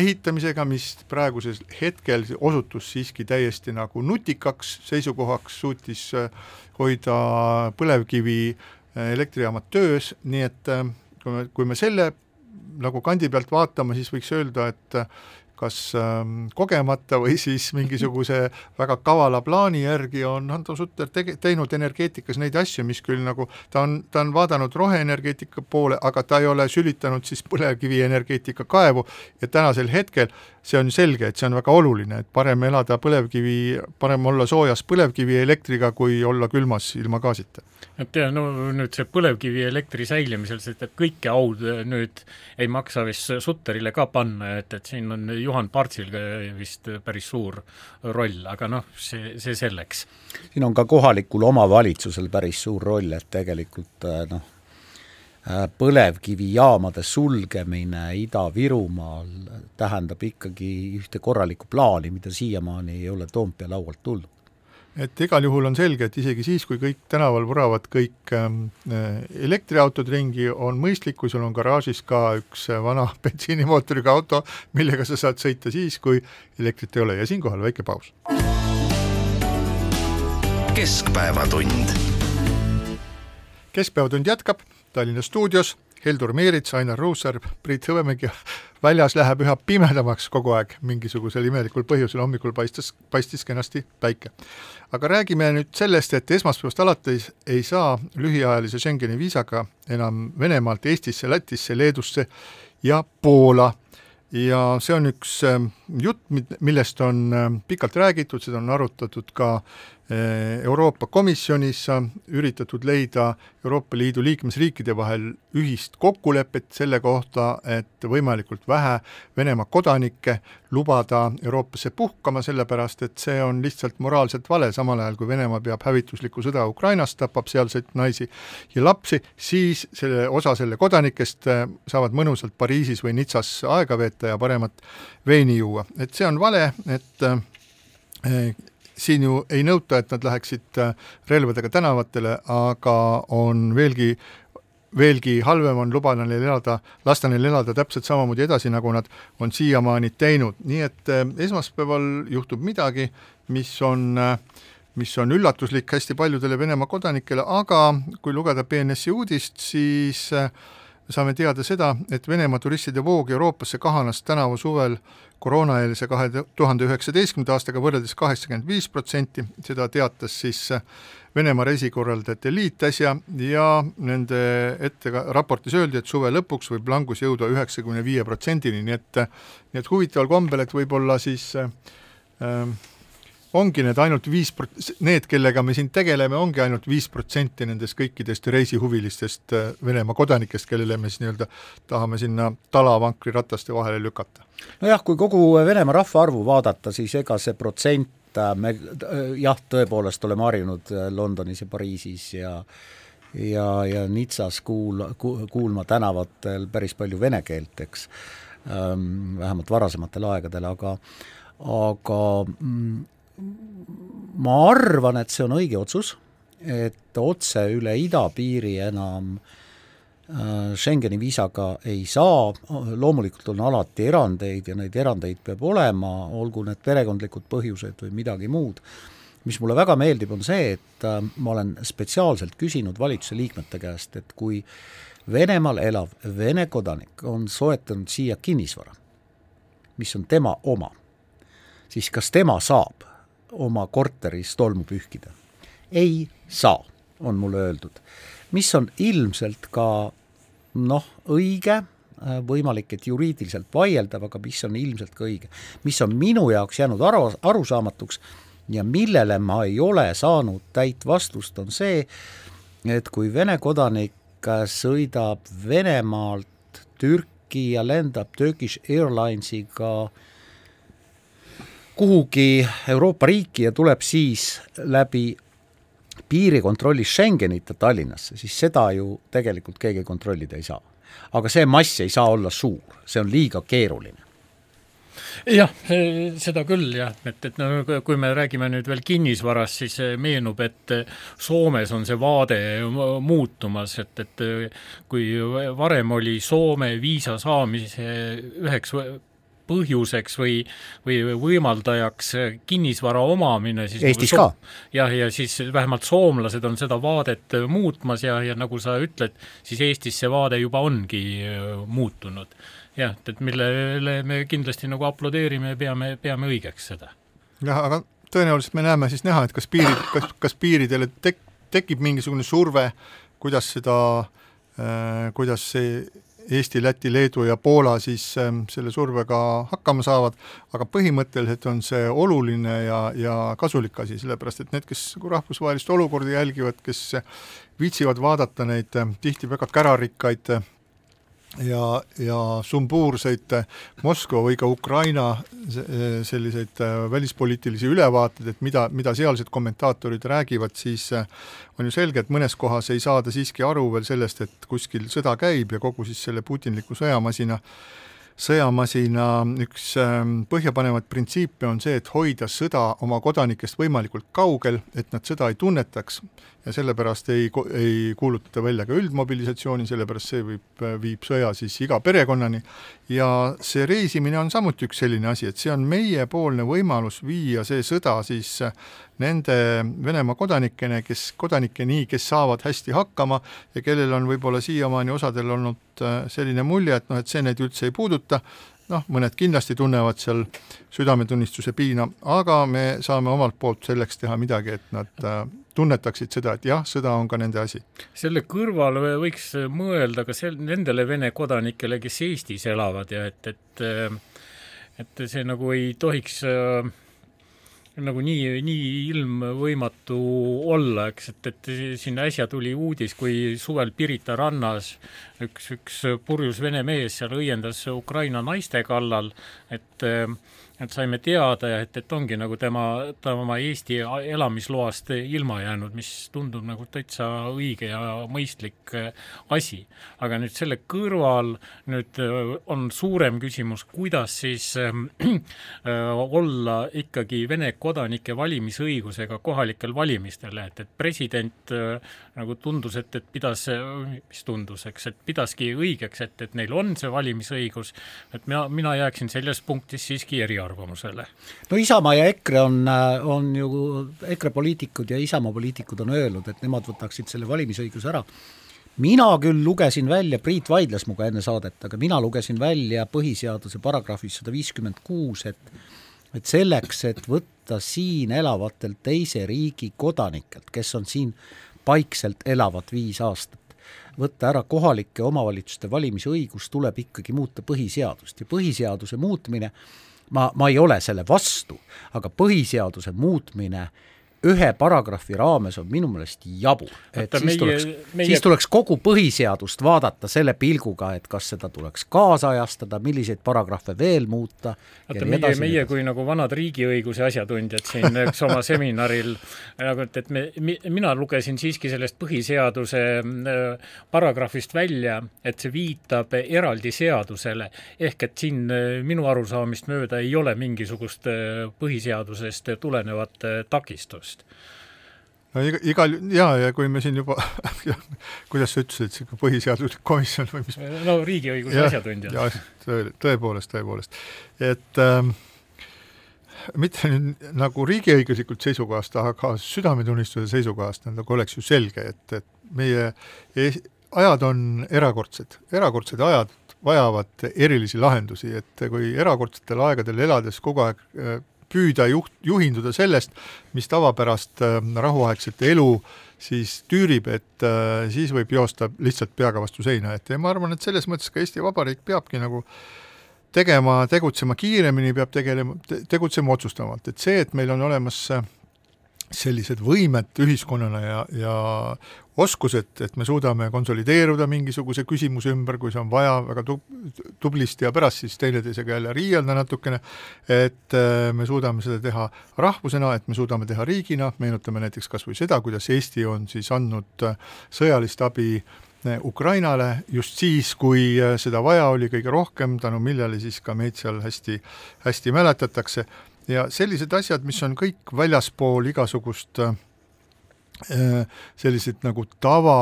ehitamisega, mis praegusel hetkel osutus siiski täiesti nagu nutikaks seisukohaks, suutis hoida põlevkivi elektrijaamad töös, nii et kui me, kui me selle nagu kandi pealt vaatame, siis võiks öelda, et kas ähm, kogemata või siis mingisuguse väga kavala plaani järgi on Hando Sutter tege-, teinud energeetikas neid asju, mis küll nagu ta on, ta on vaadanud roheenergeetika poole, aga ta ei ole sülitanud siis põlevkivienergeetika kaevu. Ja tänasel hetkel see on selge, et see on väga oluline, et parem elada põlevkivi, parem olla soojas põlevkivielektriga, kui olla külmas ilma gaasita. et ja no nüüd see põlevkivielektri säilimisel, et kõike aud nüüd ei maksa vist Sutterile ka panna, et, et siin on Juhan Partsil ka vist päris suur roll, aga noh, see, see selleks. siin on ka kohalikul omavalitsusel päris suur roll, et tegelikult noh, Äh, põlevkivijaamade sulgemine Ida-Virumaal tähendab ikkagi ühte korralikku plaani, mida siiamaani ei ole Toompea laualt tulnud et igal juhul on selge, et isegi siis, kui kõik tänaval vuravad kõik ähm, äh, elektriautod ringi, on mõistlik, kui sul on garaažis ka üks äh, vana [LAUGHS] bensiinimootoriga auto, millega sa saad sõita siis, kui elektrit ei ole ja siinkohal väike paus. keskpäevatund. keskpäevatund jätkab Tallinna stuudios. Heldur Meerits, Ainar Ruussaar, Priit Hõbemägi, väljas läheb üha pimedamaks kogu aeg. Mingisugusel imelikul põhjusel, hommikul paistis, paistis kenasti päike. aga räägime nüüd sellest, et esmaspäevast alates ei saa lühiajalise Schengeni viisaga enam Venemaalt Eestisse, Lätisse, Leedusse ja Poola. Ja see on üks ähm, jutt, millest on ähm, pikalt räägitud, seda on arutatud ka Eh, Euroopa Komisjonis üritatud leida Euroopa Liidu liikmesriikide vahel ühist kokkulepet selle kohta, et võimalikult vähe Venemaa kodanikke lubada Euroopasse puhkama, sellepärast et see on lihtsalt moraalselt vale, samal ajal kui Venemaa peab hävituslikku sõda Ukrainas, tapab sealseid naisi ja lapsi, siis selle, osa selle kodanikest eh, saavad mõnusalt Pariisis või Nitsas aega veeta ja paremat veini juua, et see on vale, et eh, siin ju ei nõuta, et nad läheksid äh, relvadega tänavatele, aga on veelgi veelgi halvem on lubada neil elada, lasta neil elada täpselt samamoodi edasi, nagu nad on siiamaani teinud, nii et äh, esmaspäeval juhtub midagi, mis on äh, mis on üllatuslik hästi paljudele Venemaa kodanikele, aga kui lugeda BNS-i uudist, siis me saame teada seda, et Venemaa turistide voog Euroopasse kahanes tänavu suvel koroonaeelse kahe tuhande üheksateistkümnenda aastaga võrreldes kaheksakümmend viis protsenti, seda teatas siis Venemaa reisikorraldajate liit äsja ja nende ette raportis öeldi, et suve lõpuks võib langus jõuda üheksakümne viie protsendini, nii et nii et huvitaval kombel, et võib-olla siis äh, ongi need ainult viis prot-, need, kellega me siin tegeleme, ongi ainult viis protsenti nendest kõikidest reisihuvilistest äh, Venemaa kodanikest, kellele me siis nii-öelda tahame sinna talavankri rataste vahele lükata. nojah, kui kogu Venemaa rahvaarvu vaadata, siis ega see protsent, äh, me äh, jah, tõepoolest oleme harjunud Londonis ja Pariisis ja ja, ja Nitsas kuul-, kuulma tänavatel päris palju vene keelt, eks, ähm, vähemalt varasematel aegadel, aga aga mm, ma arvan, et see on õige otsus, et otse üle idapiiri enam äh, Schengeni viisaga ei saa, loomulikult on alati erandeid ja neid erandeid peab olema, olgu need perekondlikud põhjused või midagi muud, mis mulle väga meeldib, on see, et äh, ma olen spetsiaalselt küsinud valitsuse liikmete käest, et kui Venemaal elav Vene kodanik on soetanud siia kinnisvara, mis on tema oma, siis kas tema saab oma korteris tolmu pühkida. ei saa, on mulle öeldud. mis on ilmselt ka noh, õige, äh, võimalik, et juriidiliselt vaieldav, aga mis on ilmselt ka õige. mis on minu jaoks jäänud aru, arusaamatuks ja millele ma ei ole saanud täit vastust, on see, et kui Vene kodanik sõidab Venemaalt Türki ja lendab Turkish Airlinesiga äh, kuhugi Euroopa riiki ja tuleb siis läbi piirikontrolli Schengenita Tallinnasse, siis seda ju tegelikult keegi kontrollida ei saa. aga see mass ei saa olla suur, see on liiga keeruline jah, seda küll jah, et, et no kui me räägime nüüd veel kinnisvarast, siis meenub, et Soomes on see vaade muutumas, et, et kui varem oli Soome viisa saamise üheks põhjuseks või, või võimaldajaks kinnisvara omamine, siis Eestis nagu ka? jah, ja siis vähemalt soomlased on seda vaadet muutmas ja, ja nagu sa ütled, siis Eestis see vaade juba ongi äh, muutunud. jah, et, et millele me kindlasti nagu aplodeerime ja peame, peame õigeks seda. jah, aga tõenäoliselt me näeme siis näha, et kas piirid, kas, kas piiridele tek-, tekib mingisugune surve, kuidas seda äh,, kuidas see Eesti, Läti, Leedu ja Poola siis ähm, selle survega hakkama saavad, aga põhimõtteliselt on see oluline ja, ja kasulik asi, sellepärast et need, kes rahvusvahelist olukorda jälgivad, kes viitsivad vaadata neid äh, tihti väga kärarikkaid ja, ja sumbuurseid Moskva või ka Ukraina selliseid äh, välispoliitilisi ülevaateid, et mida, mida sealsed kommentaatorid räägivad, siis äh, on ju selge, et mõnes kohas ei saada siiski aru veel sellest, et kuskil sõda käib ja kogu siis selle putinliku sõjamasina sõjamasina üks ähm, põhjapanevaid printsiipe on see, et hoida sõda oma kodanikest võimalikult kaugel, et nad sõda ei tunnetaks ja sellepärast ei, ei kuulutata välja ka üldmobilisatsiooni, sellepärast see võib, viib sõja siis iga perekonnani. Ja see reisimine on samuti üks selline asi, et see on meiepoolne võimalus viia see sõda siis nende Venemaa kodanikene, kes, kodanikeni, kes saavad hästi hakkama ja kellel on võib-olla siiamaani osadel olnud äh, selline mulje, et noh, et see neid üldse ei puuduta, noh, mõned kindlasti tunnevad seal südametunnistuse piina, aga me saame omalt poolt selleks teha midagi, et nad äh, tunnetaksid seda, et jah, sõda on ka nende asi. selle kõrval võiks mõelda ka sel-, nendele Vene kodanikele, kes Eestis elavad ja et, et et see nagu ei tohiks äh, nagu nii, nii ilmvõimatu olla, eks, et, et siin äsja tuli uudis, kui suvel Pirita rannas üks, üks purjus vene mees seal õiendas Ukraina naiste kallal, et äh, et saime teada ja et, et ongi nagu tema, ta oma Eesti elamisloast ilma jäänud, mis tundub nagu täitsa õige ja mõistlik äh, asi. aga nüüd selle kõrval nüüd äh, on suurem küsimus, kuidas siis äh, [CLEARS THROAT] olla ikkagi Vene kodanike valimisõigusega kohalikel valimistel, et, et president äh, nagu tundus, et, et pidas, mis tundus, eks, et pidaski õigeks, et, et neil on see valimisõigus, et mina, mina jääksin selles punktis siiski eriarvamusele no Isamaa ja EKRE on, on ju, EKRE poliitikud ja Isamaa poliitikud on öelnud, et nemad võtaksid selle valimisõiguse ära. mina küll lugesin välja, Priit vaidles minuga enne saadet, aga mina lugesin välja põhiseaduse paragrahvis sada viiskümmend kuus, et et selleks, et võtta siin elavatelt teise riigi kodanikelt, kes on siin paikselt elavad viis aastat, võtta ära kohalike omavalitsuste valimisõigus, tuleb ikkagi muuta põhiseadust. Ja põhiseaduse muutmine, ma, ma ei ole selle vastu, aga põhiseaduse muutmine äh, ühe paragrahvi raames on minu meelest jabur, et Võtta, siis tuleks meie..., siis tuleks kogu põhiseadust vaadata selle pilguga, et kas seda tuleks kaasajastada, milliseid paragrahve veel muuta. vaata, meie, meie kui nagu vanad riigiõiguse asjatundjad siin üks oma [LAUGHS] seminaril nagu, et, et me, mina lugesin siiski sellest põhiseaduse äh, paragrahvist välja, et see viitab eraldi seadusele, ehk et siin äh, minu arusaamist mööda ei ole mingisugust äh, põhiseadusest tulenevat takistust tegevust no iga, igal, jaa, ja kui me siin juba [LAUGHS] kuidas sa ütlesid, niisugune põhiseaduslik komisjon või mis no riigiõiguse asjatundjad. tõe, tõepoolest, tõepoolest. et ähm, mitte nüüd nagu riigiõiguslikult seisukohast, aga südametunnistuse seisukohast nagu oleks ju selge, et, et meie ajad on erakordsed, erakordsed ajad vajavad erilisi lahendusi, et kui erakordsetel aegadel elades kogu aeg äh, püüda juht, juhinduda sellest, mis tavapärast äh, rahuaegset elu siis tüürib, et äh, siis võib joosta lihtsalt peaga vastu seina, et ja ma arvan, et selles mõttes ka Eesti Vabariik peabki nagu tegema, tegutsema kiiremini, peab tegelema te,, tegutsema otsustavalt, et see, et meil on olemas äh, sellised võimed ühiskonnana ja, ja oskused, et me suudame konsolideeruda mingisuguse küsimuse ümber, kui see on vaja, väga tub-, tublisti ja pärast siis teineteisega jälle riielda natukene, et äh, me suudame seda teha rahvusena, et me suudame teha riigina, meenutame näiteks kas või seda, kuidas Eesti on siis andnud äh, sõjalist abi äh, Ukrainale just siis, kui seda vaja oli kõige rohkem, tänu millele siis ka meid seal hästi, hästi mäletatakse ja sellised asjad, mis on kõik väljaspool igasugust äh, selliseid nagu tava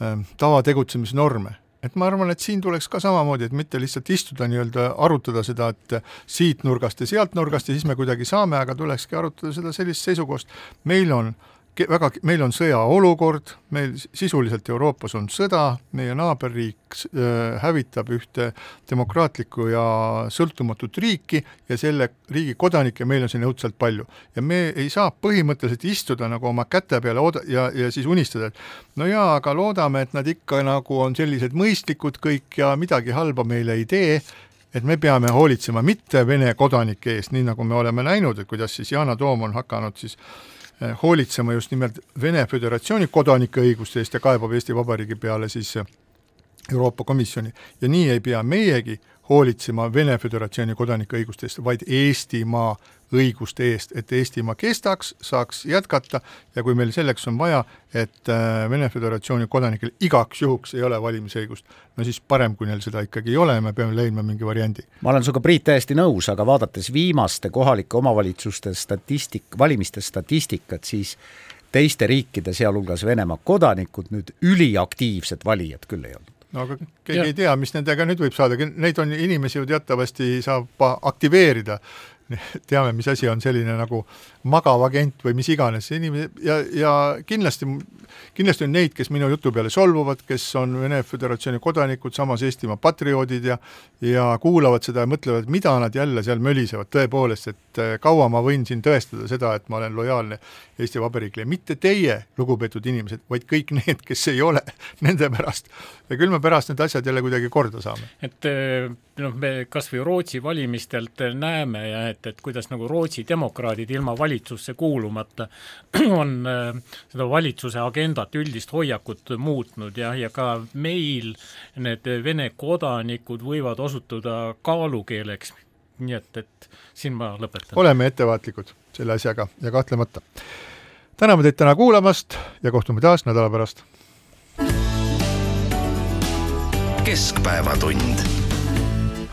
äh,, tavategutsemisnorme et ma arvan, et siin tuleks ka samamoodi, et mitte lihtsalt istuda nii-öelda, arutada seda, et siit nurgast ja sealt nurgast ja siis me kuidagi saame, aga tulekski arutada seda sellist seisukohast, meil on äh, väga, meil on sõjaolukord, meil sisuliselt Euroopas on sõda, meie naaberriik äh, hävitab ühte demokraatlikku ja sõltumatut riiki ja selle riigi kodanikke meil on siin õudselt palju. ja me ei saa põhimõtteliselt istuda nagu oma käte peale ooda- ja, ja siis unistada, et no jaa, aga loodame, et nad ikka nagu on sellised mõistlikud kõik ja midagi halba meile ei tee, et me peame hoolitsema mitte Vene kodanike eest, nii nagu me oleme näinud, et kuidas siis Yana Toom on hakanud siis äh, hoolitsema just nimelt Vene Föderatsiooni kodanike õiguste eest ja kaebab Eesti Vabariigi peale siis eh, Euroopa Komisjoni. Ja nii ei pea meiegi hoolitsema Vene Föderatsiooni kodanike õiguste eest, vaid Eestimaa õiguste eest, et Eestimaa kestaks, saaks jätkata ja kui meil selleks on vaja, et äh, Vene Föderatsiooni kodanikel igaks juhuks ei ole valimisõigust, no siis parem, kui neil seda ikkagi ei ole ja me peame leidma mingi variandi. ma olen sinuga, Priit, täiesti nõus, aga vaadates viimaste kohalike omavalitsuste statistik, valimiste statistikat, siis teiste riikide, sealhulgas Venemaa kodanikud nüüd üliaktiivsed valijad küll ei olnud no aga keegi ja. ei tea, mis nendega nüüd võib saada, neid on inimesi ju teatavasti saab aktiveerida [LAUGHS] teame, mis asi on selline nagu magav agent või mis iganes, see inimene ja, ja kindlasti, kindlasti on neid, kes minu jutu peale solvuvad, kes on Vene Föderatsiooni kodanikud, samas Eestimaa patrioodid ja ja kuulavad seda ja mõtlevad, mida nad jälle seal mölisevad, tõepoolest, et eh, kaua ma võin siin tõestada seda, et ma olen lojaalne Eesti Vabariigile, mitte teie, lugupeetud inimesed, vaid kõik need, kes ei ole, [LAUGHS] nende pärast. ja küll me pärast need asjad jälle kuidagi korda saame. et eh, noh, me kas või Rootsi valimistelt näeme ja et, et kuidas nagu Rootsi demokraadid ilma valitsusse kuulumata [CLEARS THROAT] on äh, seda valitsuse agendat, üldist hoiakut muutnud ja, ja ka meil need Vene kodanikud võivad osutuda kaalukeeleks, nii et, et siin ma lõpetan. oleme ettevaatlikud selle asjaga ja kahtlemata. täname teid täna kuulamast ja kohtume taas nädala pärast. keskpäevatund